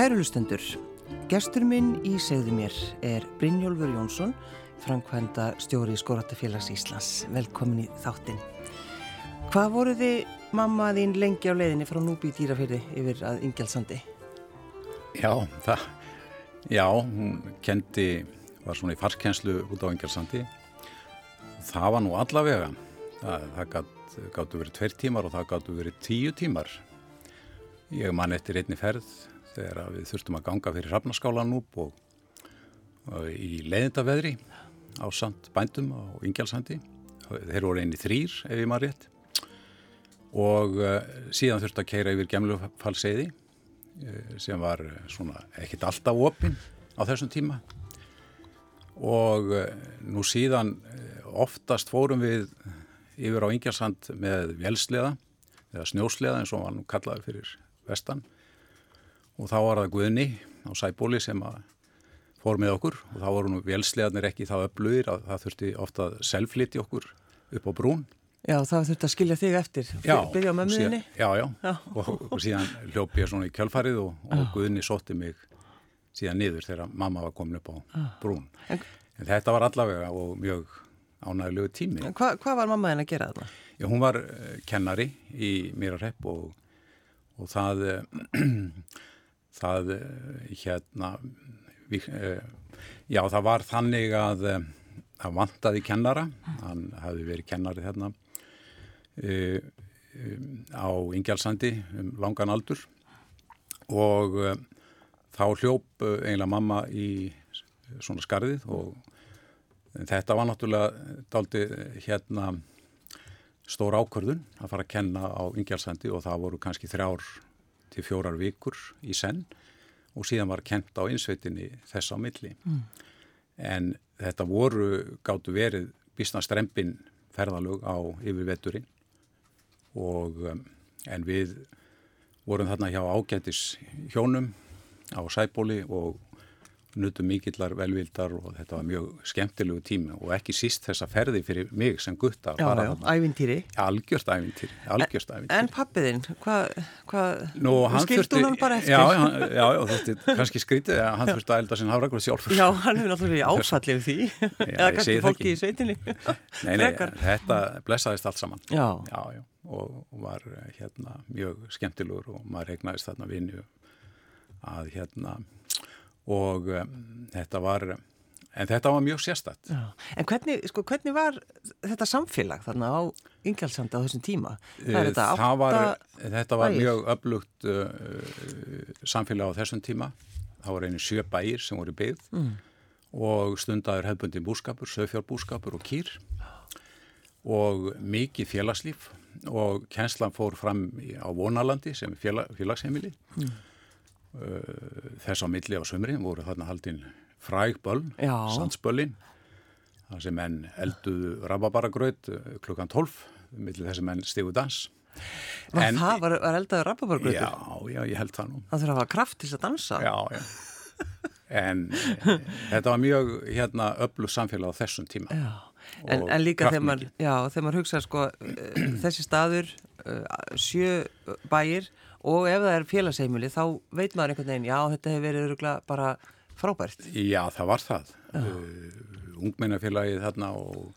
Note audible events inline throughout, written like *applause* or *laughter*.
Kæru lustendur, gestur minn í segðu mér er Brynjólfur Jónsson, framkvæmda stjóri Skóratafélags Íslands. Velkomin í þáttin. Hvað voru þið mamma þín lengi á leiðinni frá núbi í dýrafyrði yfir að Ingjálsandi? Já, það, já, hún kendi, var svona í farskenslu út á Ingjálsandi. Það var nú allavega, það, það gáttu verið tveir tímar og það gáttu verið tíu tímar. Ég man eftir einni ferð þegar við þurftum að ganga fyrir Hrafnaskálan úp og, og í leiðindaveðri á samt bændum á Ingjálsandi. Þeir voru einni þrýr ef ég maður rétt. Og uh, síðan þurfti að keira yfir gemlufallseiði uh, sem var uh, svona ekkit alltaf opinn á þessum tíma. Og nú síðan oftast fórum við yfir á Ingjálsand með velsleða eða snjósleða eins og hann kallaði fyrir vestan og þá var það Guðni á Sæbóli sem að fór með okkur og þá voru nú velslegarnir ekki þá öflugir að það þurfti ofta að selfliti okkur upp á brún. Já, það þurfti að skilja þig eftir, já, byrja á mömmuðinni. Já, já, já. Og, og síðan hljópi ég svona í kjálfarið og, og Guðni sótti mig síðan niður þegar mamma var komin upp á brún. En, en þetta var allavega og mjög ánægilegu tími. En hva, hvað var mammaðin að gera þarna? Já, hún var uh, kennari í Mýrarhepp og, og það... *clears throat* Það eh, hérna við, eh, já það var þannig að það eh, vantaði kennara. Hann hafi verið kennari hérna á Ingjálsandi um langan aldur. Og þá hljóp eiginlega mamma í svona skarðið og þetta var náttúrulega daldi hérna stór ákvörðun að fara að kenna á Ingjálsandi og það voru kannski þrjár til fjórar vikur í senn og síðan var kent á einsveitinni þess á milli. Mm. En þetta voru, gáttu verið bísna strempin ferðalög á yfirvetturinn og um, en við vorum þarna hjá ágættis hjónum á Sæbóli og nutum mikillar velvildar og þetta var mjög skemmtilegu tími og ekki síst þessa ferði fyrir mig sem gutta Já, já, ævintýri. Algjörst ævintýri, algjörst ævintýri. En pappiðinn, hvað hva, skildu hann bara eftir? Já, já, já, já þetta er kannski skrítið að hann þurfti að elda sinn hafragröð sjálfur. Já, hann hefur náttúrulega áfallið því. Eða kannski fólki í sveitinni. Nei, nei, þetta blessaðist allt saman. Já, já, já og var hérna mjög skemmtilegur og maður regnaðist þarna vinnu að hérna og um, þetta var en þetta var mjög sérstætt. En hvernig, sko, hvernig var þetta samfélag þarna á Ingjálsandi á þessum tíma? Það, það var, þetta var bæir. mjög öflugt uh, samfélag á þessum tíma það var einu sjö bæir sem voru byggð mm. og stundaður hefbundi búskapur, sögfjárbúskapur og kýr og mikið félagslíf og kjenslan fór fram á Vonalandi sem félag, félagsheimili mm. Þess á milli á sömri voru þarna haldinn frægböll, sandsböllin það sem menn elduðu rababaragraut uh, klukkan 12 millir þess að menn stígu dans. Var en, það var, var eldaðu rababaragrautur? Já, já, ég held það nú. Það þurfa að hafa kraft til að dansa. Já, já. En e, þetta var mjög hérna öllu samfélag á þessum tíma. En, en líka þegar maður, já, maður hugsa sko, þessi staður sjö bæir og ef það er félagsheimili þá veit maður einhvern veginn, já þetta hefur verið öruglega bara frábært. Já það var það uh, ungmennafélagið þarna og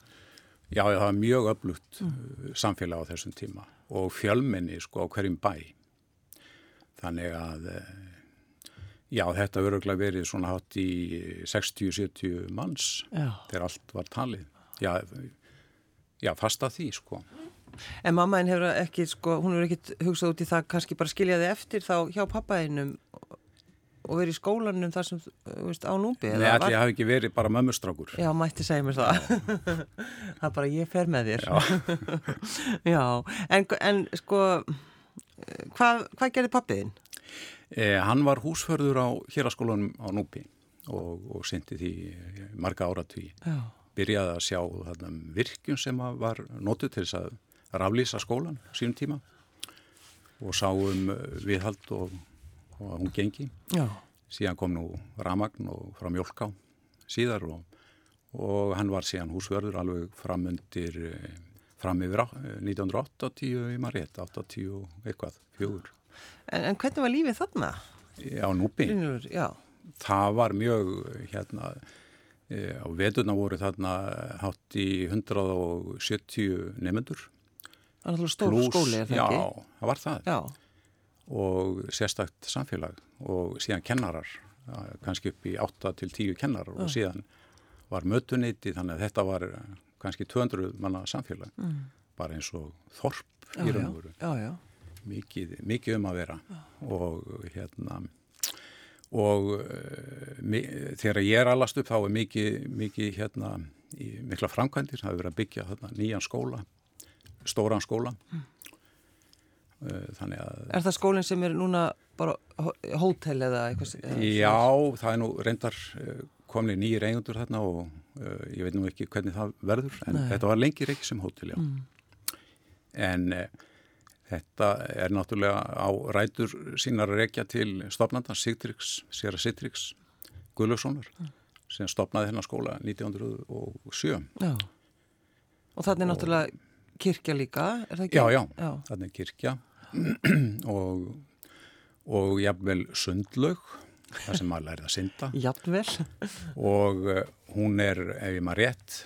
já það var mjög öflugt mm. Uh, samfélag á þessum tíma og fjölmenni sko á hverjum bæ þannig að uh, já þetta öruglega verið svona hátt í 60-70 manns já. þegar allt var talið já, já fast að því sko En mammaðin hefur ekki, sko, hún hefur ekkit hugsað út í það kannski bara skiljaði eftir þá hjá pappaðinum og verið í skólanum þar sem, þú veist, á núbi Nei, allir var... hafi ekki verið bara mömmustrákur. Já, mætti segja mér það. *laughs* Það er bara ég fer með þér. Já, *laughs* Já. En, en sko hvað hva gerði pappiðin? Eh, hann var húsförður á héraskólanum á núbi og, og syndi því marga áratví byrjaði að sjá þarna virkjum sem var nótu til þess að raflýsa skólan sínum tíma og sáum eh, viðhald og, og hún gengi. Já. Síðan kom nú Ramagn og frá Mjölká síðar og, og hann var síðan húsverður alveg fram undir, eh, fram yfir 1980 eh, í maður rétt, 80 eitthvað, fjögur. En, en hvernig var lífið þarna? Já, núpi. Brynjólfur, já. Það var mjög, hérna, e, á veturna voru þarna hátt í 170 nefnendur. Það er alltaf stór skóli, er það já, ekki? Já, það var það. Já. Og sérstakt samfélag og síðan kennarar, kannski upp í 8 til 10 kennarar og síðan var mötuniti þannig að þetta var kannski 200 manna samfélag. Mm. Bara eins og þorp já, í raun og veru. Já, já. Mikið, mikið um að vera og hérna og mi, þegar ég er allast upp þá er mikið, mikið hérna í mikla framkvæmdir, það hefur verið að byggja þarna nýjan skóla, stóran skóla mm. uh, þannig að Er það skólinn sem er núna bara hótel eða eitthvað? Já, það er nú reyndar uh, komni nýjir eigundur þarna og ég veit nú ekki hvernig það verður en Nei. þetta var lengir ekki sem hótel, já mm. en Þetta er náttúrulega á rætur sínar að rekja til stopnanda Sigtryggs, Sera Sigtryggs Guðlöfssonar mm. sem stopnaði hennar skóla 1907. Já, og þannig náttúrulega kirkja líka, er það ekki? Já, já, já. þannig er kirkja *clears throat* og, og jafnvel sundlaug, það sem maður lærið að synda. *laughs* Jafnvel. og uh, hún er, ef ég maður rétt,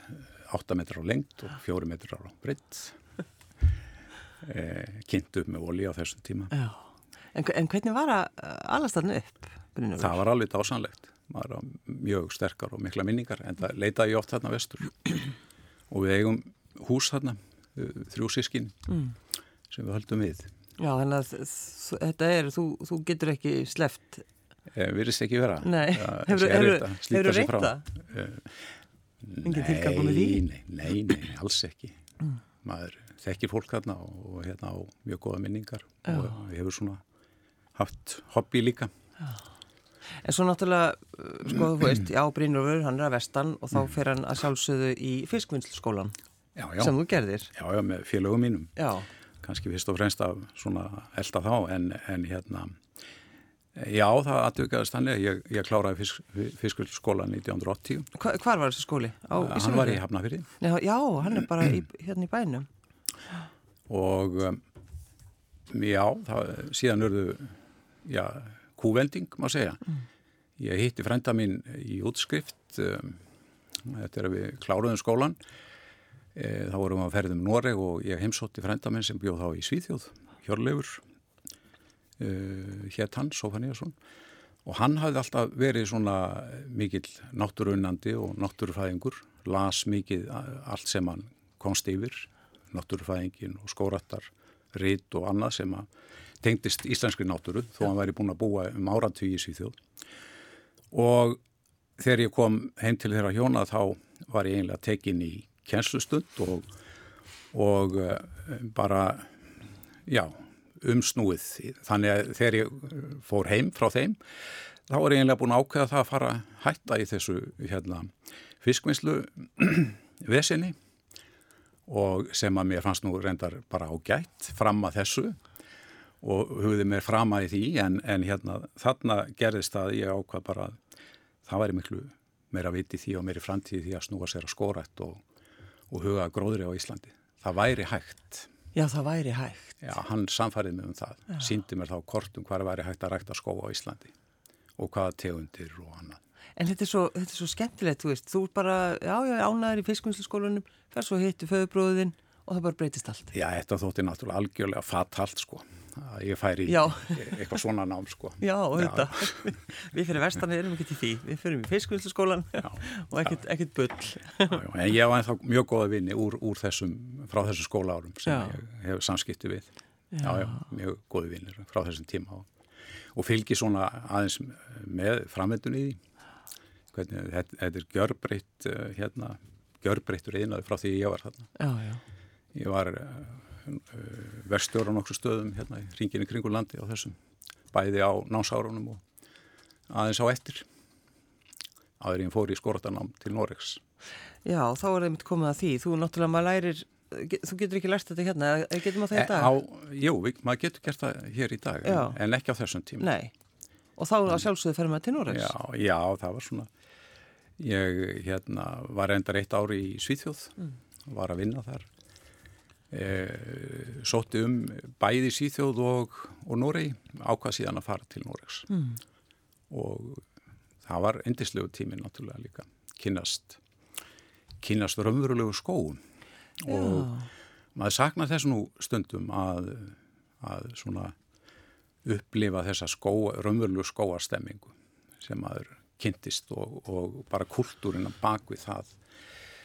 8 metrar á lengt og 4 metrar á breytt *laughs* eh, kynnt upp með olí á þessum tíma. Já. En, en hvernig var að alast þarna upp? Brynjum? Það var alveg dásanlegt. Maður var mjög sterkar og mikla minningar en það leitaði ég oft þarna vestur *clears throat* og við eigum hús þarna, þrjú sískin mm. sem við höldum við. Já, þannig að þetta er, þú, þú getur ekki sleft. Eh, Virðist ekki vera. Nei, *laughs* hefur þú tilgang með því? Nei, nei, nei, alls ekki. Mm. Maður þekkir fólk þarna og hérna á mjög goða minningar Já. og hefur svona haft hobby líka. Já. En svo náttúrulega, sko þú veist, já Brynjólfur, hann er að vestan og þá mm. fer hann að sjálfsögðu í fiskvinnslskólan sem þú gerðir. Já, já, með félögum mínum. Já. Kanski fyrst og fremst svona elda þá en, en hérna, já það aðtökaðist hann, ég, ég kláraði fisk, fiskvinnslskólan 1980. Hva, hvar var þessi skóli? Á, hann var í Hafnafyrði. Já, já, hann er bara í, hérna í bænum og um, já, það, síðan urðu já, kúvending má segja mm. ég hitti frænda mín í útskrift um, þetta er að við kláruðum skólan þá vorum við að ferðum Noreg og ég heimsótti frænda minn sem bjóð þá í Svíþjóð Hjörleifur e, hétt hann, Sofaníasson og hann hafði alltaf verið svona mikill náttúrunnandi og náttúrufæðingur las mikið allt sem hann komst yfir náttúrufæðingin og skórattar, ritt og annað sem tengdist íslenskri náttúru þó ja. hann væri búin að búa um áratvíi í Svíþjóð og þegar ég kom heim til þeirra hjóna þá var ég einlega tekin í kjenslustund og, og uh, bara já, umsnúið. Þannig að þegar ég fór heim frá þeim þá var ég einlega búin að ákveða það að fara að hætta í þessu hérna, fiskvinnslu *clears throat* vesinni og sem að mér fannst nú reyndar bara ágætt fram að þessu og hugði mér fram að því en, en hérna þarna gerðist það ég ákvað bara að það væri miklu meira viti því og meiri framtíði því að snúa sér að skórætt og, og huga gróðri á Íslandi. Það væri hægt. Já, það væri hægt. Já, hann samfærið mig um það. Já. Síndi mér þá kortum hvað væri hægt að rækta skó á Íslandi og hvaða tegundir og annað. En þetta er svo, þetta er svo skemmtilegt, þú veist, þú er bara, já, já, ánaður í fiskvinnsluskólanum, fer svo hittu föðubróðin og það bara breytist allt. Já, þetta þótti náttúrulega algjörlega fatalt, sko, að ég færi í eitthvað svona nám, sko. Já, þetta, *laughs* við fyrir vestanir erum ekki til því, við fyrir í fiskvinnsluskólan *laughs* og ekkert, bull. Já, já, en ég var ennþá mjög góða vinni úr, úr þessum, frá þessum skólaárum sem já. ég hef samskipti við. Já, já, mjög góði vinnir frá þessum tíma og, og fylgi svona aðeins með framvendun í því hvernig þetta, þetta er gjörbreytt uh, hérna, gjörbreyttur einaði frá því ég var þarna. Já, já. Ég var uh, verstjóra á nokkru stöðum hérna í ringinu kringu landi á þessum, bæði á nánsárunum og aðeins á ettir. Aður ég fór í skortanám til Noregs. Já, þá er það mitt komið að því. Þú náttúrulega maður lærir, þú getur ekki lært þetta hérna, getur maður það í dag? Á, jú, maður getur gert það hér í dag, en, en ekki á þessum tíma. Nei, og þá að sjálfsögðu ferum við til Noregs. Já, já, það var svona Ég hérna, var endar eitt ári í Svíþjóð, mm. var að vinna þar e, sótti um bæði Svíþjóð og, og Noregi ákvað síðan að fara til Noregs. Mm. og það var endislegu tími náttúrulega líka. Kynast kynast raunverulegu skóum og Já. maður saknar þess nú stundum að, að svona upplifa þessa skóa, raunverulegu skóastemmingu sem maður kynntist og, og bara kultúrin að bakvið það.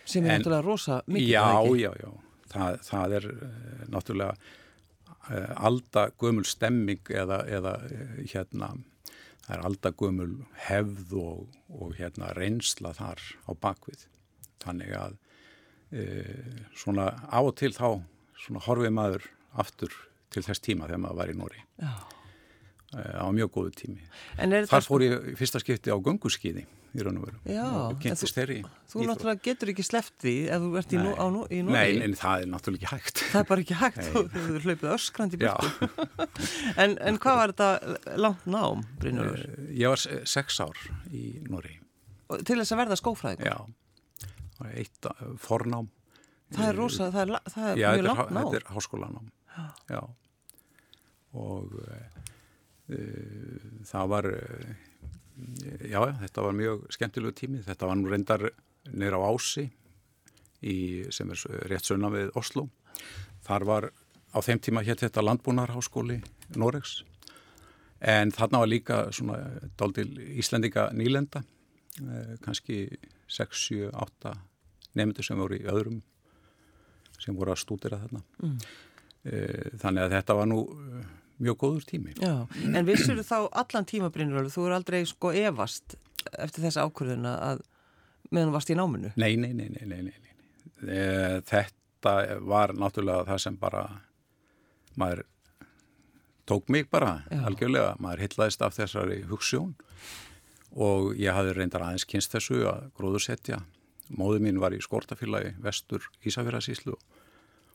Sem er náttúrulega rosa mikið já, já, já, það, það er uh, náttúrulega uh, aldagömul stemming eða, eða uh, hérna það er aldagömul hefð og, og hérna reynsla þar á bakvið þannig að svona á og til þá svona horfið maður aftur til þess tíma þegar maður var í Nóri já á mjög góðu tími. Þar fór ég fyrsta skipti á gönguskiði í raun og veru. Já, þú, þú náttúrulega getur ekki sleppt því ef þú ert í, nú, á, í Nóri. Nei, en það er náttúrulega ekki hægt. Það er bara ekki hægt, þú hefur hlaupið öskrandi byrtu. *laughs* en, en hvað var þetta langt nám, Brynjólfur? Eh, ég var sex ár í Nóri. Til þess að verða skófræðing? Já, eitt eh, fornám. Það er rosa, það er, það er Já, mjög langt nám. Já, þetta er háskólanám. Já. Og Eh, það var eh, já, þetta var mjög skemmtilegu tími. Þetta var nú reyndar neyra á Ási í, sem er rétt sunna við Oslo þar var á þeim tíma hétt þetta landbúnarháskóli Noregs. En þarna var líka svona daldil Íslendinga nýlenda eh, kannski 6, 7, 8 nefndur sem voru í öðrum sem voru að stúdira þarna. Mm. þannig að þetta var nú mjög góður tími. Já, en vissur þú þá allan tímabrinnur, þú er aldrei sko evast eftir þessa ákvörðuna að meðan varst í náminu? Nei, nei, nei, nei, nei, nei. E, þetta var náttúrulega það sem bara maður tók mig bara, Já. algjörlega, maður hittlaðist af þessari hugssjón og ég hafði reyndar aðeins kynst þessu að gróðursetja. Móðu mín var í skortafélagi vestur Ísafjörðasíslu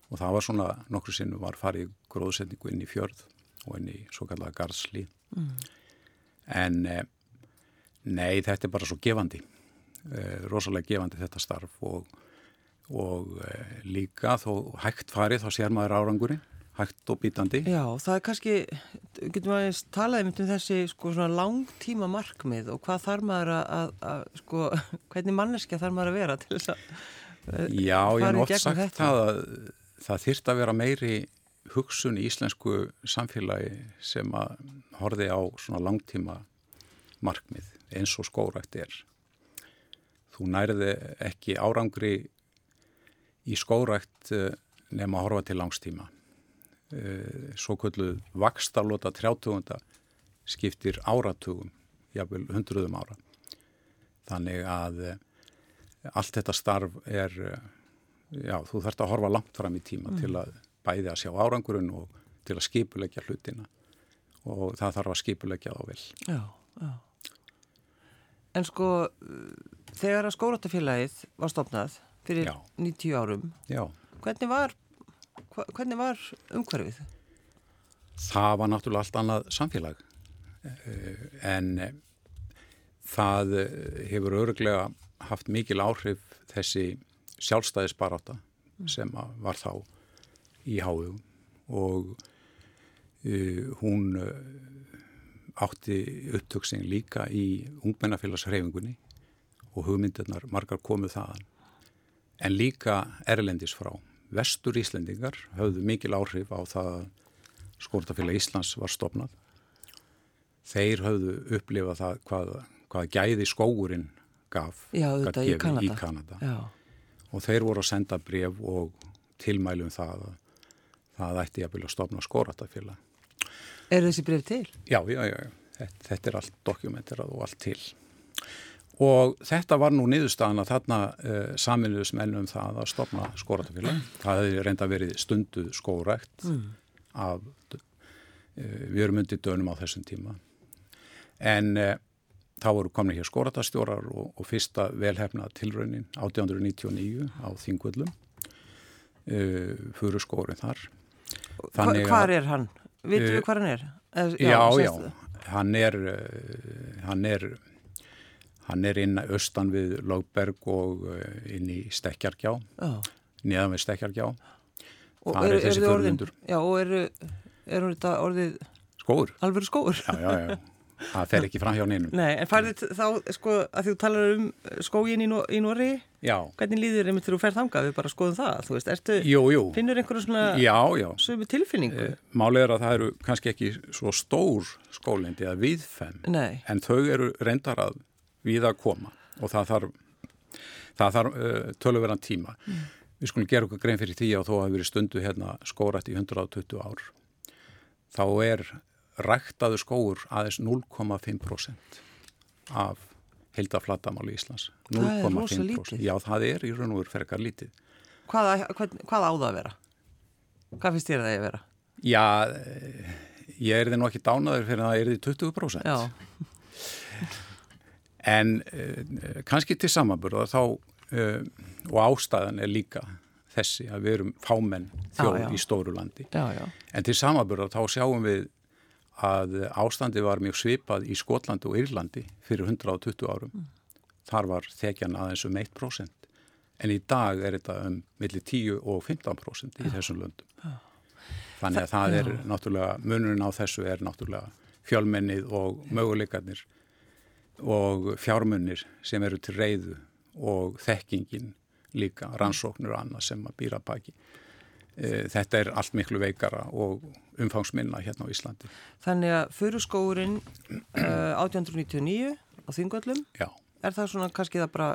og það var svona nokkru sinnum var farið gróðursetningu inn í fjörð og inn í svo kallega garðsli mm. en eh, nei, þetta er bara svo gefandi eh, rosalega gefandi þetta starf og, og eh, líka þó hægt farið þá sér maður árangurinn hægt og bítandi. Já, það er kannski, getur maður að tala um þessi sko langtíma markmið og hvað þarf maður að, að, að sko, *laughs* hvernig manneskja þarf maður að vera til þess að Já, ég hef oft sagt þetta. það að það þýrt að vera meiri hugsun í íslensku samfélagi sem að horfi á svona langtíma markmið eins og skórækt er. Þú nærði ekki árangri í skórækt eh, nema að horfa til langstíma. Eh, svo kvöldu vakstarlota trjátugunda skiptir áratugum, jáfnvel hundruðum ára. Þannig að eh, allt þetta starf er, já, þú þarfst að horfa langt fram í tíma mm. til að bæði að sjá árangurinn og til að skipulegja hlutina og það þarf að skipulegja þá vel. Já, já. En sko, þegar að skóratafélagið var stopnað fyrir já. 90 árum, já. hvernig var, hvernig var umhverfið? Það var náttúrulega allt annað samfélag eh, en eh, það eh, hefur öruglega haft mikil áhrif þessi sjálfstæðisbaráta mm. sem var þá í háugum og uh, hún uh, átti upptöksin líka í ungmennafélagshreyfingunni og hugmyndirnar margar komuð þaðan. En líka erlendis frá. Vestur Íslendingar höfðu mikil áhrif á það að skórtafélag Íslands var stopnað þeir höfðu upplifað það hvað, hvað gæði skóurinn gaf Já, í Kanada, í Kanada. og þeir voru að senda bref og tilmælum það að það ætti ég að vilja stopna skóratafélag. Er þessi breyf til? Já, já, já, þetta, þetta er allt dokumenterað og allt til. Og þetta var nú niðurstaðan að þarna uh, saminuðus mennum það að stopna skóratafélag. Það hefði reynda verið stundu skórækt mm. af, uh, við erum undir dönum á þessum tíma. En uh, þá voru komin hér skóratastjórar og, og fyrsta velhefna tilraunin 1899 á Þingvöllum, fyrir skórin þar Hva, hvar er hann? Vitum við uh, hvað hann er? Já, já, já. Hann er uh, hann er hann er inn austan við Lógberg og uh, inn í Stekjargjá oh. niðan við Stekjargjá Og Það er þessi förðundur. Já, og eru, eru þetta orðið Skóur? alvöru skóur? Já, já, já. *laughs* Það fer ekki fram hjá neinum. Nei, en færið þá, sko, að þú talar um skógin í, Nó í Nóri, Já, hvernig líður einmitt þegar þú ferð þangað, við bara skoðum það, þú veist, ertu, jú, jú. finnur einhverju svona Já, já. sömu tilfinningu? Eh, Málið er að það eru kannski ekki svo stór skólindi eða viðfem Nei, en þau eru reyndar að við að koma og það þarf, það þarf uh, töluverðan tíma. Við skulum gera okkur grein fyrir því að þó hafi verið stundu hérna skórætt í 120 ár. Þá er ræktaðu skóur aðeins 0,5% af heildaflatamáli Íslands. Það er rosa 0,5%. lítið. Já, það er í raun og veru ferkar lítið. hvað, hvað, hvað á það að vera? Hvað finnst þér það að vera? Já, eh, ég er þið nú ekki dánaður fyrir að það er þið 20%. Já, *laughs* En uh, kannski til samanburða þá, uh, og ástæðan er líka þessi að við erum fámenn þjóð í stóru landi. já, já, En til samanburða þá sjáum við að ástandi var mjög svipað í Skotlandi og Írlandi fyrir 120 árum. Mm. Þar var þekjan aðeins um 1%. En í dag er þetta um milli 10 og 15% í þessum löndum. Þannig að það er náttúrulega, munurinn á þessu er náttúrulega fjölmennið og möguleikarnir og fjármunir sem eru til reyðu og þekkingin líka, rannsóknir og annað sem að býra baki. Eh, Þetta er allt miklu veikara og umfangsminna hérna á Íslandi. Þannig að fyrir skóurinn uh, 1899 á Þingvöllum, Já, er það svona kannski það bara,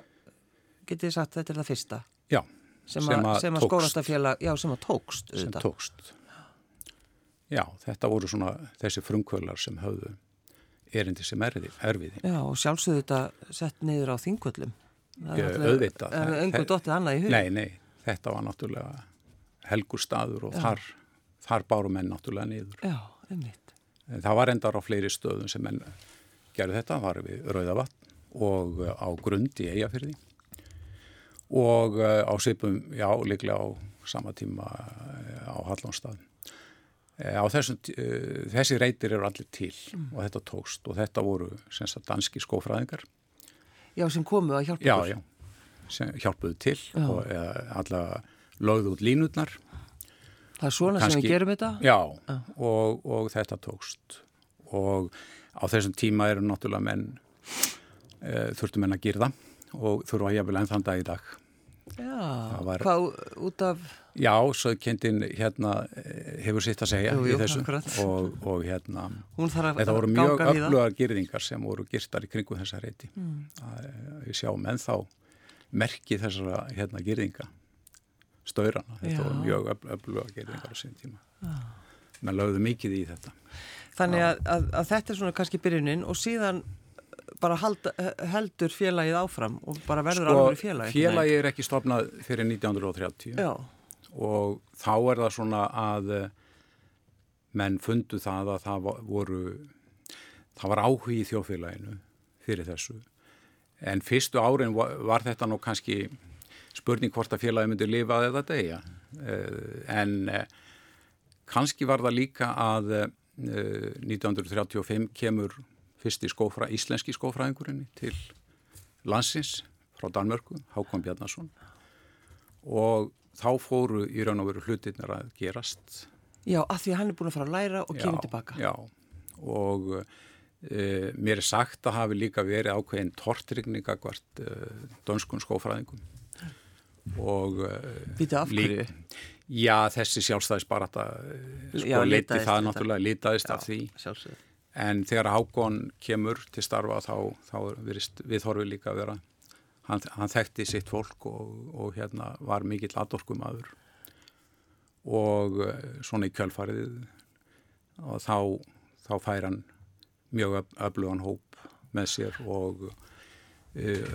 getið þið sagt, þetta er það fyrsta já, sem, Sem að, að sem að skórastafélag, já, sem að tókst sem auðvitað. tókst. Já, þetta voru svona þessi frumkvölar sem höfðu erindi sem erfiði. Já, og sjálfsögðu þetta sett niður á er náttúrulega- auðvitað. Engur dottið annað í hug. Nei, nei, þetta var náttúrulega helgur staður og þar, þar báru menn náttúrulega niður. Já, einmitt. Það var endar á fleiri stöðum sem menn gerðu þetta, var við Rauðavatn og uh, á grund í Eyjafyrði og uh, á Sipum, já, líklega á sama tíma uh, á Hallónstað. Á þessum, þessi reytir eru allir til og þetta tókst og þetta voru sem sagt danski skófræðingar, Já, sem komu að hjálpa já, okkur. já, sem hjálpuðu til Já. og alla lögðu út línutnar Það er svona sem Kannski- við gerum þetta. Já, og, og þetta tókst og á þessum tíma eru náttúrulega menn e, þurftu menn að gyrða og þurfa að jafnvel enn þann dag í dag. Já, var- hvað út af, Já, sögkendin hérna eh, hefur sitt að segja Jú, í jú, þessu akkurat. og, og hérna þarf að þetta voru mjög í öflugar gyrðingar sem voru gyrtar í kringu þessa reyti. Mm. Mm. Við sjáum ennþá merki þessara hérna gyrðinga staurana. Þetta Já. voru mjög öfl- öflugar gyrðingar á sín tíma. Menn lögðu mikið í þetta. Þannig að, að, að þetta er svona kannski byrjunin og síðan bara halda, heldur félagið áfram og bara verður alveg félagið. Sko, félagi er ekki stopnað fyrir 1930 Já, og þá er það svona að eh, menn fundu það að það voru það var áhugi í þjóðfélaginu fyrir þessu en fyrstu árin var, var þetta nú kannski spurning hvort að félagi myndi lifa eða deyja. Eh, en eh, kannski var það líka að eh, 1935 kemur fyrsti skófra, íslenski skófræðingurinn til landsins frá Danmörku, Hákon Bjarnason. Og þá fóru í raun og veru hlutirnir að gerast. Já, að því að hann er búin að fara að læra og kemur tilbaka. Já, og e, mér er sagt að hafi líka verið ákveðin tortrygning akvart e, dönskun skófræðingum og e, Býtu af hverju? Já, þessi sjálfstæðisbarata sko Já, litaðist það þetta. náttúrulega litaðist af því Sjálfsögðu. en þegar Hákon kemur til starfa þá, þá virist, við þorfum líka að vera hann, hann þekkti sitt fólk og, og hérna var mikill aðdorkumadur og eh, svona í kjölfarið og þá, þá fær hann mjög öf- öflugan hóp með sér og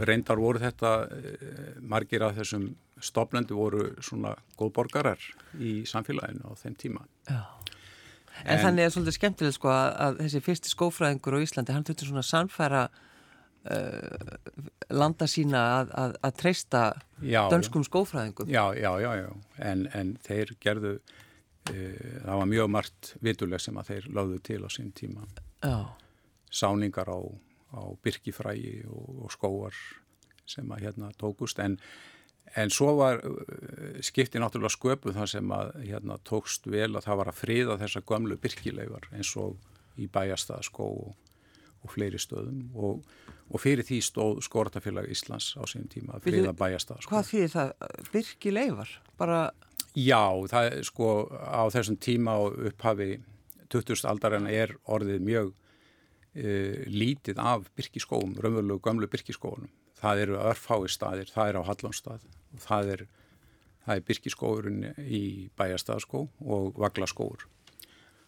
reyndar voru þetta uh, margir af þessum stopnendu voru svona góðborgarar í samfélaginu á þeim tíma. Já. En, En- þannig er svolítið skemmtilegt sko að, að þessi fyrsti skófræðingur á Íslandi, hann þurfti svona sannfæra uh, landa sína að, að, að treysta dönskum skófræðingum. Já, já, já, já. En, en þeir gerðu, uh, það var mjög margt vituleg sem að þeir lögðu til á sín tíma. Já. Sáningar á, á byrkifrægi og, og skóar sem að hérna tókust. En En svo var uh, skiptið náttúrulega sköpu þar sem að hérna, tókst vel að það var að friða þessa gömlu byrkileifar eins og í bæjastaðaskó og, og fleiri stöðum og, og fyrir því stóð Skortafélag Íslands á sínum tíma að friða bæjastaðaskó. Hvað þýðir það? Byrkileifar? Bara... Já, það er sko á þessum tíma og upphafi 20. aldarinn er orðið mjög lítið af byrkiskóum, raunverulegu gömlu byrkiskóunum. Það eru örfái staðir, það er á Hallónstað og það er, er byrkiskóurinn í bæjastaðaskó og vaglaskóur.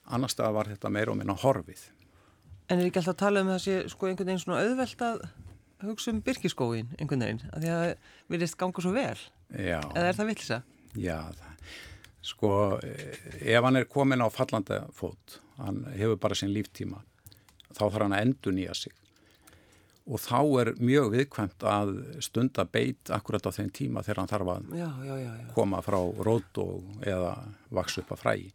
Annar stað var þetta meira og minna horfið. En er ekki alltaf að tala um þessi sko einhvern veginn svona auðvelt að hugsa um byrkiskóin einhvern veginn, að því að það vilist ganga svo vel? Já. Eða er það villsa? Já, það, sko ef hann er komin á fallanda fót, hann hefur bara sinn líftíma, þá þarf hann að endur nýja sig og þá er mjög viðkvæmt að stunda beit akkurat á þeim tíma þegar hann þarf að já, já, já, koma frá rót og eða vaks upp að frægi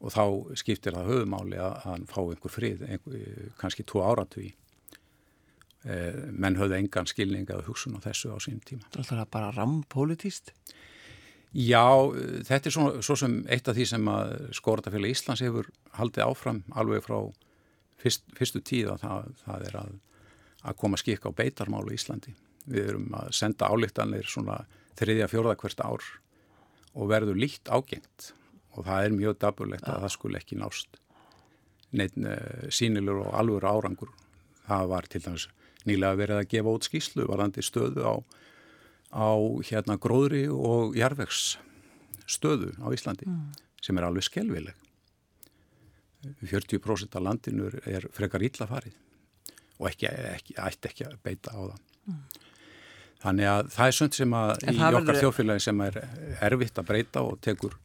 og þá skiptir það höfumáli að hann fá einhver frið, einhver, kannski tvo áratví eh, menn höfðu engan skilning að hugsun á þessu á sínum tíma. Það er bara rampolítist? Já, þetta er svo, svo sem eitt af því sem að Skóratafélag Íslands hefur haldið áfram alveg frá fyrst, fyrstu tíða það, það er að að koma skikka á beitarmálu í Íslandi. Við erum að senda álíktanleir svona þriðja fjórða hvert ár og verður líkt ágengt og það er mjög daburlegt að það skul ekki nást neitt sínilur og alvöru árangur. Það var til dæmis nýlega verið að gefa út skýslu varandi stöðu á, á hérna gróðri og jarvegs stöðu á Íslandi mm. sem er alveg skelvileg. 40% af landinu er frekar ítla farið og ekki, ekki, ætti ekki að beita á það. Mm. Þannig að það er svont sem að en í okkar verður... þjóðfélagi sem er erfitt að breyta og tekur,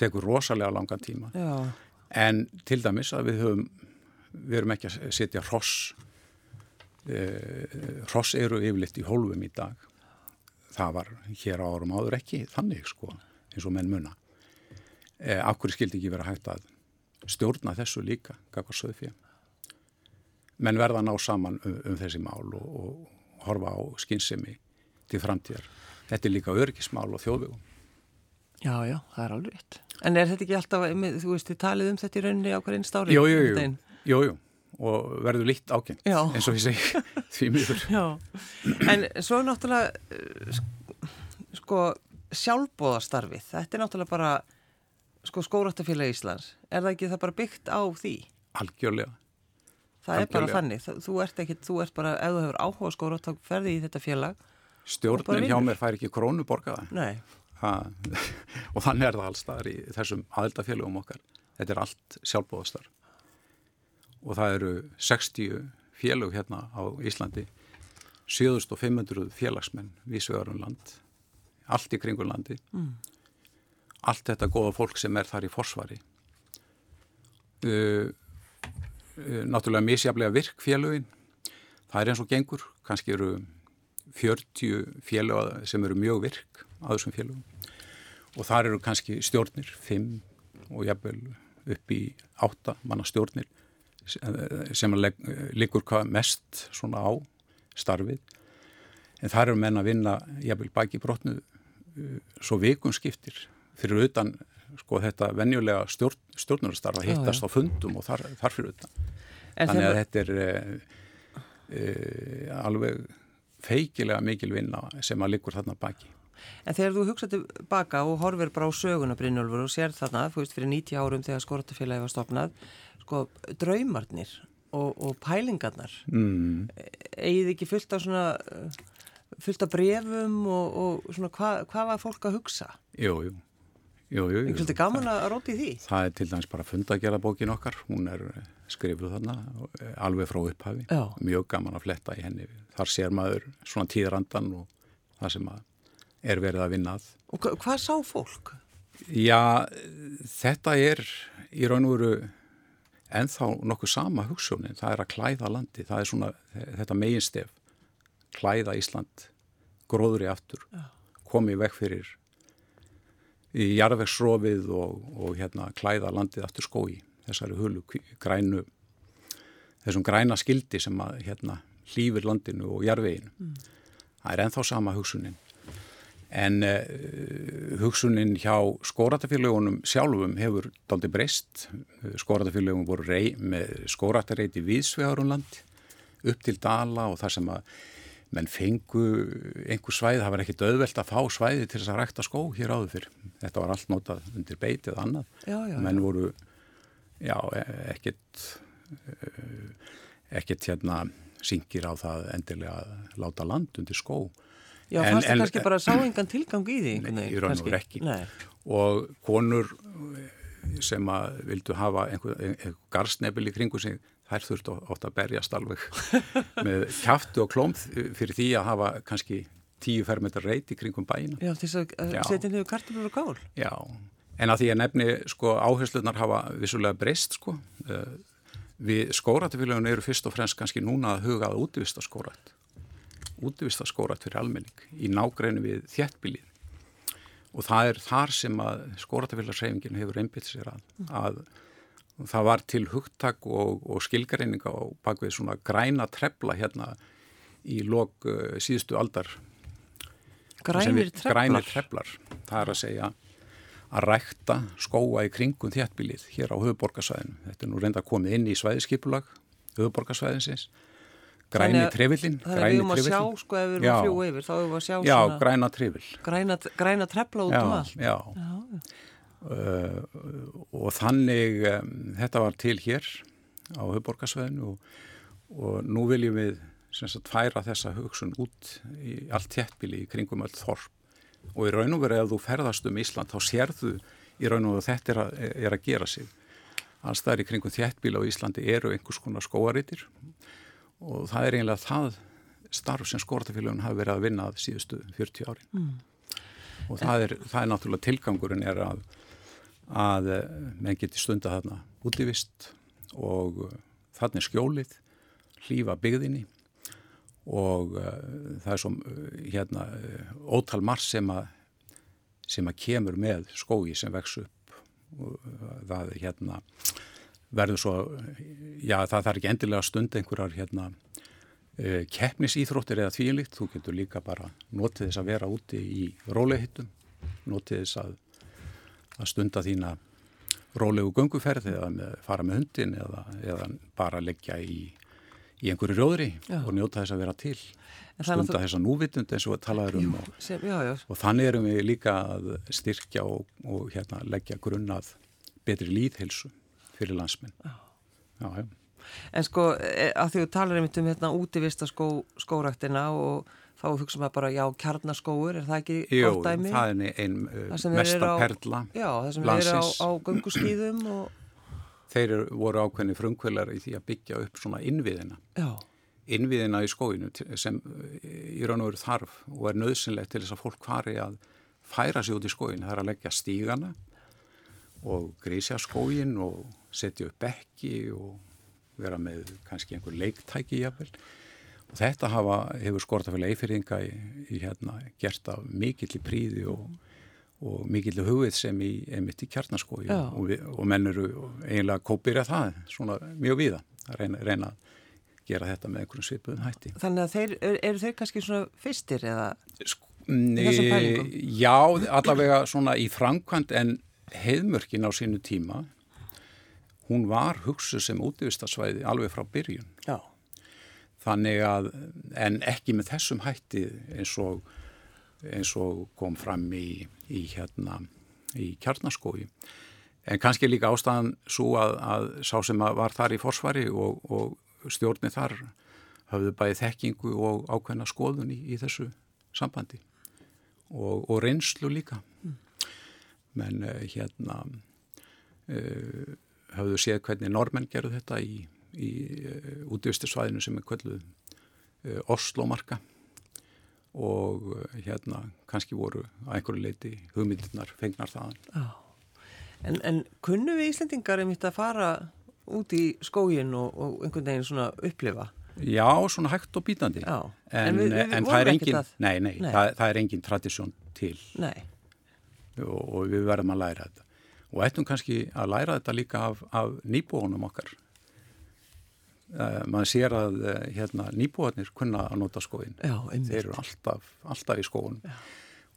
tekur rosalega langan tíma. Já. En til dæmis að við höfum, við erum ekki að setja hross, eh, hross eru yfirleitt í hólfum í dag. Það var hér á árum áður ekki þannig sko, eins og menn munna. Eh, Akkur skildi ekki vera hægt að stjórna þessu líka, kakvar söðfið menn verða að ná saman um, um þessi mál og, og horfa á skynsemi til framtíðar. Þetta er líka örgismál og þjóðvegum. Já, já, það er alveg eitt. En er þetta ekki alltaf, þú veist, þið talið um þetta í rauninni á hverjum stári? Jú, jú, jú, jú, jú, og verður líkt ákend, eins og ég segi, *laughs* því mjögur. Já, en svo náttúrulega, eh, sko, sjálfbóðastarfið, þetta er náttúrulega bara, sko, skórattafélag Íslands, er það ekki það bara byggt á því? Algjörlega. Það er bara þannig, þú ert ekki, þú ert bara, ef þú hefur áhuga skóra, þá ferði í þetta félag. Stjórnin hjá mér fær ekki krónu borgaða. Nei. Ha, *laughs* og þannig er það alls staðar í þessum aðeldafélagum okkar. Þetta er allt sjálfbóðastar. Og það eru 60 félag hérna á Íslandi, 7500 félagsmenn vísvegarum land, allt í kringur landi. Mm. Allt þetta góða fólk sem er þar í forsvari. Uh, Eh, náttúrulega misjaflega virk félögin. Það er eins og gengur, kannski eru 40 félög sem eru mjög virk að þessum félögum og þar eru kannski stjórnir, 5 og jafnvel upp í 8 manna stjórnir sem liggur mest svona á starfið en þar eru menn að vinna jafnvel baki brotnu eh, svo vikun skiptir fyrir utan sko þetta venjulega stjórn, stjórnurastarf að hittast á fundum og þar, þar fyrir utan. En Þannig að þetta er e, e, alveg feikilega mikil vinna sem að likur þarna baki. En þegar þú hugsaði baka og horfir bara á söguna Brynjólfur og sér þarna, þú veist, fyrir 90 árum þegar skortafélagi var stopnað, sko, draumarnir og, og pælingarnar, mm. eigið ekki fullt af svona, fullt af brefum og, og svona, hvað hva var fólk að hugsa? Jú, jú. Jú, jú, jú. Ekki svolítið gaman að róti því? Það er til dæmis bara fundagjara bókin okkar, hún er skrifuð þarna alveg frá upphafi, Já. mjög gaman að fletta í henni. Þar sér maður svona tíðrandan og það sem er verið að vinna að. Og hvað sá fólk? Já, þetta er í raun og veru ennþá nokkuð sama hugssjónin, það er að klæða landi, það er svona þetta meginstef, klæða Ísland, gróður í aftur, komið vekk fyrir í jarðvegsrofið og, og hérna klæða landið aftur skói þessari hulu grænu þessum græna skildi sem að hérna hlýfur landinu og jarðveginu mm. það er enþá sama hugsunin En uh, hugsunin hjá skóratafélagunum sjálfum hefur daldi breyst. Skóratafélagunum voru rey, með skóratareiti viðsvegarum land upp til Dala og þar sem að menn fengu einhver svæði, það var ekkit auðvelt að fá svæði til þess að rækta skó hér áður fyrr. Þetta var allt notað undir beitið annað. Já, já. Menn voru, já, ekkit, ekkit hérna syngir á það endilega að láta land undir skó. Já, En- fannst það kannski bara sá engan tilgang í því? Nei, í raun og veru ekki. Nei, og konur sem að vildu hafa einhver, einhver garsnefil í kringu sig þær þurftu ótt að berjast alveg *laughs* með kjaftu og klóm fyrir því að hafa kannski tíu fermetar reit í kringum bæina. já, þess að setja niður kartaflur og kál. Já, en að því að nefni sko áherslunar hafa vissulega breyst sko. Eh, Við skóratafélagun eru fyrst og fremst kannski núna að huga að útivista skórat. Útivista skórat fyrir almenning í nágræni við þjettbílið. Og það er þar sem að skóratafélagsreifingin hefur einbytt sér að, að það var til hugtak og, og skilgareininga á bakvið svona græna trefla hérna í lok uh, síðustu aldar Grænir við- grænir treflar. treflar. Það er að segja að rækta skóa í kringum þéttbílið hér á höfuborgarsvæðinu. Þetta er nú reynda komið inn í svæðiskipulag höfuborgarsvæðinsins. Græni Þannig að- trefillin. Þannig að við erum að sjá, sko, ef við erum Já. að fljúa yfir, þá erum við að sjá Já, svona græna trefill. græna, græna trefla út Já, um allt. já. Já, Uh, og þannig um, þetta var til hér á höfuborgarsvæðinu og, og nú viljum við sem sagt færa þessa hugsun út í allt þéttbíli í kringum öll þorp. Og í raun og veru ef þú ferðast um Ísland þá sérðu í raun og veru þetta er að, er að gera sig. Alls það er í kringum þéttbíli á Íslandi eru einhvers konar skóaritir og það er eiginlega það starf sem skóratafélagun hafi verið að vinna að síðustu 40 árin. Mm. og það er, það er náttúrulega tilgangurinn er að að eh, menn geti stunda þarna útivist og uh, þarna er skjólið, hlýfa byggðinni og uh, það er svo hérna ótal marg sem að sem að kemur með skói sem vex upp og það hérna verður svo, já það þarf ekki endilega að stunda einhverjar hérna keppnisýþróttir eða þvílikt, þú getur líka bara notið þess að vera úti í rólehittum, notið þess að að stunda þína rólegu gönguferð eða með, fara með hundin eða, eða bara leggja í, í einhverju rjóðri Já. og njóta þess að vera til. En það er Stunda þessa núvitund eins og talaður um og, sem, já, já, og þannig erum við líka að styrkja og, og hérna, leggja grunnað betri líðhilsu fyrir landsmenn. Já. Já, já. En sko, e, að því þú talar einmitt um hérna útivista skó, skóraktina og þá hugsa maður bara, já, kjarnaskóur, er það ekki Jú, gott dæmi? það er ein Það uh, sem þeir mesta perla. Já, það sem erum á, landsins. á gönguskýðum og, Þeir eru- voru ákveðni frumkvölar í því að byggja upp svona innviðina. já, innviðina í skóinu sem í raun og veru þarf og er nöðsynlegt til þess að fólk fari að færa sig út í skóinu. Það er að leggja stígana og grísja skóin og setja upp bekki og vera með kannski einhver leiktæki jafnvel. Og þetta hafa, hefur skortafélag eifyrðinga í, í hérna gert af mikill í príði og, og mikill í hugvið sem í, einmitt í kjarnaskói og, við, og menn eru eiginlega kópir að það, svona mjög víða að reyna, reyna að gera þetta með einhverjum svipuðum hætti. þannig að þeir, eru, eru þeir kannski svona fyrstir eða, Sko, þessum pælingum? Já, allavega svona í framkvæmt en heiðmörkin á sínu tíma hún var hugsu sem útvistasvæði alveg frá byrjun. já, Þannig að, en ekki með þessum hætti eins og, eins og kom fram í, í hérna, í kjarnaskói. En kannski líka ástæðan svo að, að sá sem að var þar í forsvari og, og stjórni þar hafðu bæði þekkingu og ákveðna skoðun í, í þessu sambandi og, og reynslu líka. Menn uh, hérna hafðu séð hvernig normenn gerðu þetta í, í uh, útvistisvæðinu sem er kvölduð uh, Oslomarka og uh, hérna kannski voru að einhverju leiti hugmyndirnar fengnar þaðan. En, en kunnu við Íslendingar einmitt að fara út í skógin og, og einhvern veginn svona upplifa? Já, svona hægt og bítandi. Já, En, en við- við en það er engin, nei, nei, Nei. Það, það er engin tradisjón til og, og við verðum að læra þetta. Og ættum kannski að læra þetta líka af, af nýbúunum okkar. Uh, maður sér að uh, hérna, nýbúarnir kunna að nota skóin. já. Þeir eru alltaf, alltaf í skóin.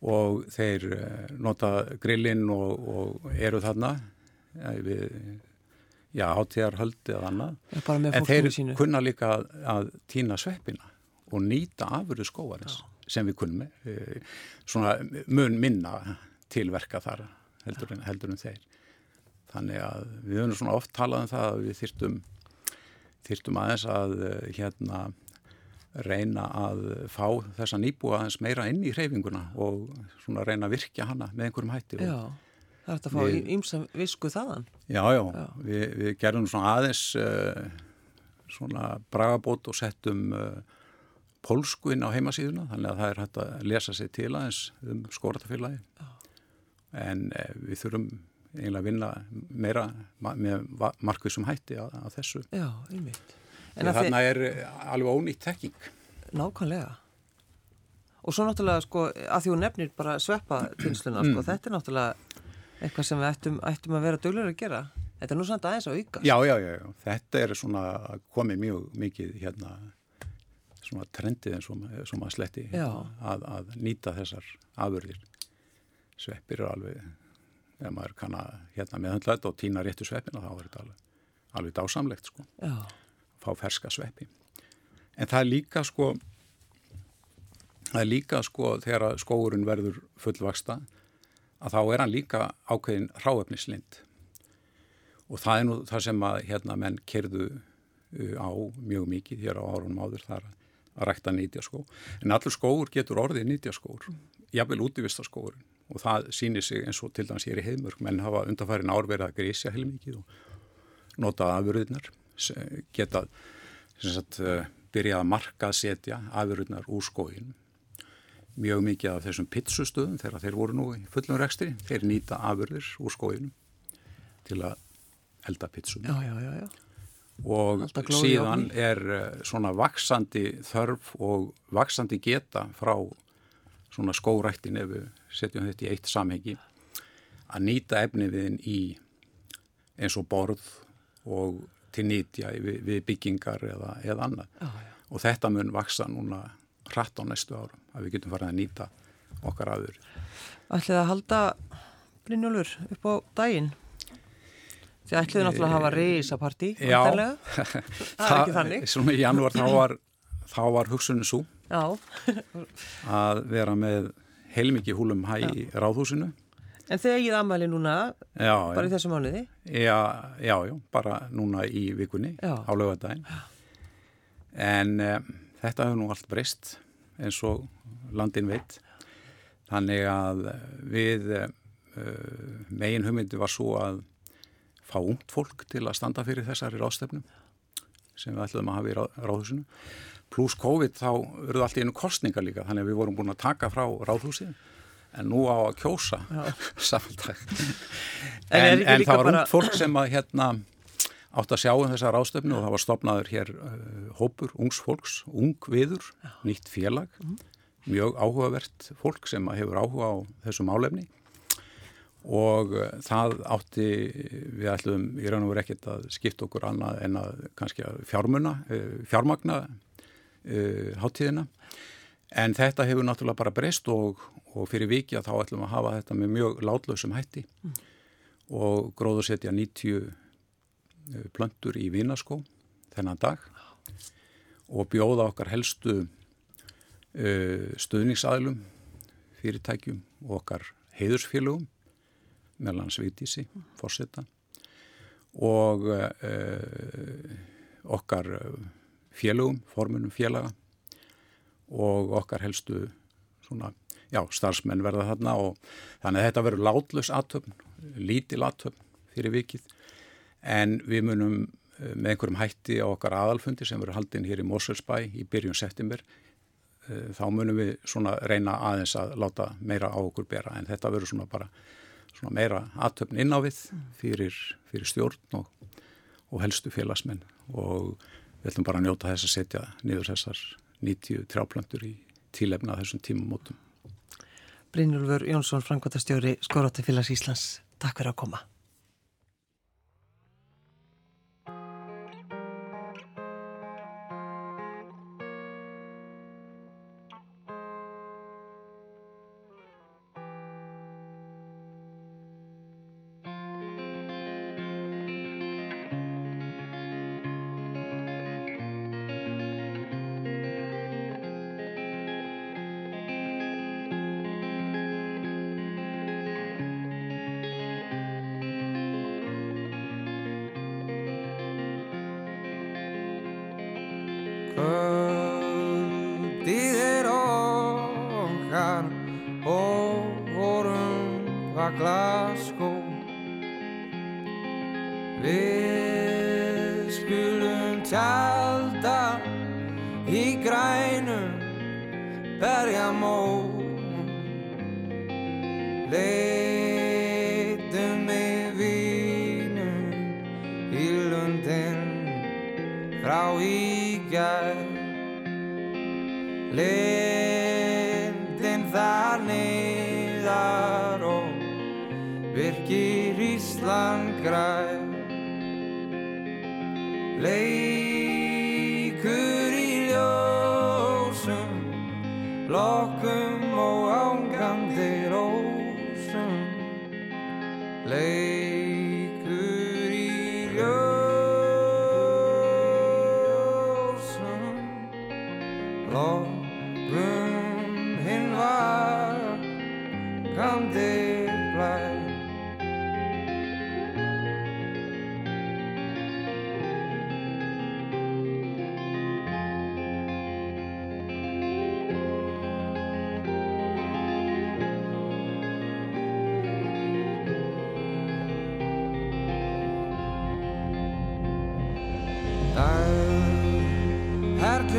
og þeir eh, nota grillin og, og eru þarna eh, við, já, hátíðarhöldi eða annað en þeir sínu. kunna líka að, að týna sveppina og nýta afurðu skóarins já. sem við kunnum eh, svona mun minna tilverka þar heldur en, heldur en þeir þannig að við höfum svona oft talað um það að við þyrtum þyrtum aðeins að hérna reyna að fá þessa nýbúa aðeins meira inn í hreyfinguna og svona reyna að virkja hana með einhverjum hætti. Já, það er þetta að fá ímsam visku þaðan. Já, já, já. Við, við gerum svona aðeins uh, svona bragabót og settum uh, pólsku inn á heimasíðuna þannig að það er hægt að lesa sig til aðeins um skóratafélagi en uh, við þurfum eiginlega að vinna meira með markvísum hætti að, að þessu. Já, einmitt. Þannig er alveg ónýtt tekking. Nákvæmlega. Og svo náttúrulega sko að því hún nefnir bara sveppa tinnsluna sko, mm. þetta er náttúrulega eitthvað sem við ættum, ættum að vera döglar að gera. Þetta er nú samt aðeins að auka. Já, já, já, já. Þetta er svona komið mjög mikið hérna svona trendið eins og maður sletti að, að nýta þessar afurðir. Sveppir eru alveg, ef maður kann að hérna meðhandla þetta og týna réttu sveppina þá er þetta alveg, alveg dásamlegt sko. Já fá ferska sveppi. En það er líka sko, það er líka sko þegar skóurinn verður fullvaksta að þá er hann líka ákveðin ráöfnislind og það er nú það sem að hérna menn kerðu á mjög mikið hér á árunum áður þar að rækta nýtjaskó. En allur skóur getur orðið nýtjaskóur, jafnvel útífistaskóurinn og það sýnir sig eins og til dæmis ég er í heimörk, menn hafa undanfærin árverið að grísja heilmikið og nota afurðunar geta sagt, eh, byrjað að marka að setja afururnar úr skóin mjög mikið af þessum pitsustöðum þegar þeir voru nú í fullum rekstri þeir nýta afurður úr skóinum til að elda pitsum já, já, já, og síðan er eh, svona vaksandi þörf og vaksandi geta frá svona skórættin ef við setjum þetta í eitt samhengi að nýta efniðin í eins og borð og til nýtja við, við byggingar eða, eða annað. Já, já. og þetta mun vaksa núna hratt á næstu árum að við getum farið að nýta okkar aður Ætlið að halda Brynjólfur upp á daginn? Þið ætliðu náttúrulega að hafa reysapartí Já, *laughs* það er ekki þannig. Svona í janúar þá var, var hugsunni svo *laughs* að vera með heilmikið húlum hæ í ráðhúsinu En þið eigið aðmæli núna, já, bara í þessu mánuði? Já, já, já, bara núna í vikunni, já. á lögadaginn. En um, þetta hefur nú allt breyst eins og landin veit. Þannig að við uh, megin hugmyndi var svo að fá ungt fólk til að standa fyrir þessari ráðstefnum sem við ætlum að hafa í ráðhúsinu. Plus COVID þá verður allt í einu kostninga líka, þannig að við vorum búin að taka frá ráðhúsið en nú á að kjósa. *laughs* Samtaldag en, en, en það var bara... ung fólk sem að hérna átt að sjá um þessar ástöfnu og það var stopnaður hér uh, hópur ungs fólks, ung viður nýtt félag, mm. mjög áhugavert fólk sem hefur áhuga á þessu málefni. Og uh, það átti við ætlum í raun og veru ekkert að skipta okkur annað en að kannski að fjármuna, uh, fjármagna uh, háttíðina En þetta hefur náttúrulega bara breyst og, og fyrir viki að þá ætlum að hafa þetta með mjög látlausum hætti mm. og gróður setja 90 eh, plöndur í Vínaskó þennan dag og bjóða okkar helstu uh, stöðningsaðlum, fyrirtækjum og okkar heiðursfélögum meðlan Svítísi, mm. Fossetta og uh, okkar félögum, formunum félaga og okkar helstu svona, já, starfsmenn verða þarna og þannig að þetta verður látlös aðtöfn, lítil aðtöfn fyrir vikið. En við munum eh, með einhverjum hætti á okkar aðalfundi sem verður haldinn hér í Moselsbæ í byrjun september eh, þá munum við svona reyna aðeins að láta meira á okkur bera. En þetta verður svona bara svona meira aðtöfn inn á við fyrir, fyrir stjórn og, og helstu félagsmenn. Og við ætlum bara að njóta þess að setja niður þessar 90 trjáplantur í tílefna þessum tímumótum. Brynjólfur Jónsson, Frankværtastjóri Skóratafélags Íslands, takk fyrir að koma. Í grænum berjamó Leitum við vínum í lundin frá í gær. Lindin þar niðar og virkir Ísland græn. Leikur Lay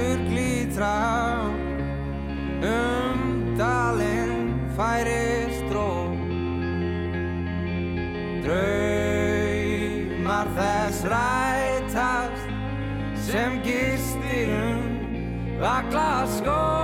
Hertur glítra um dalinn færist dró Draumar þess rætast sem gistirum vagla skó